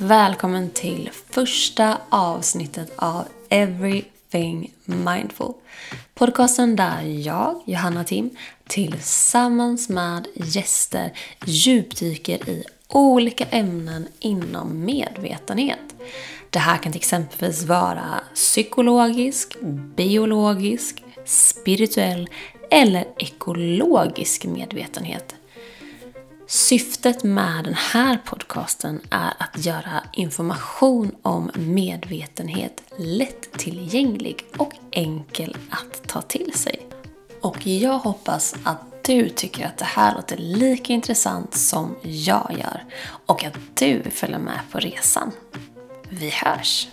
välkommen till första avsnittet av Everything Mindful. Podcasten där jag, Johanna Tim, tillsammans med gäster djupdyker i olika ämnen inom medvetenhet. Det här kan till exempelvis vara psykologisk, biologisk, spirituell eller ekologisk medvetenhet. Syftet med den här podcasten är att göra information om medvetenhet lättillgänglig och enkel att ta till sig. Och jag hoppas att du tycker att det här låter lika intressant som jag gör och att du följer med på resan. Vi hörs!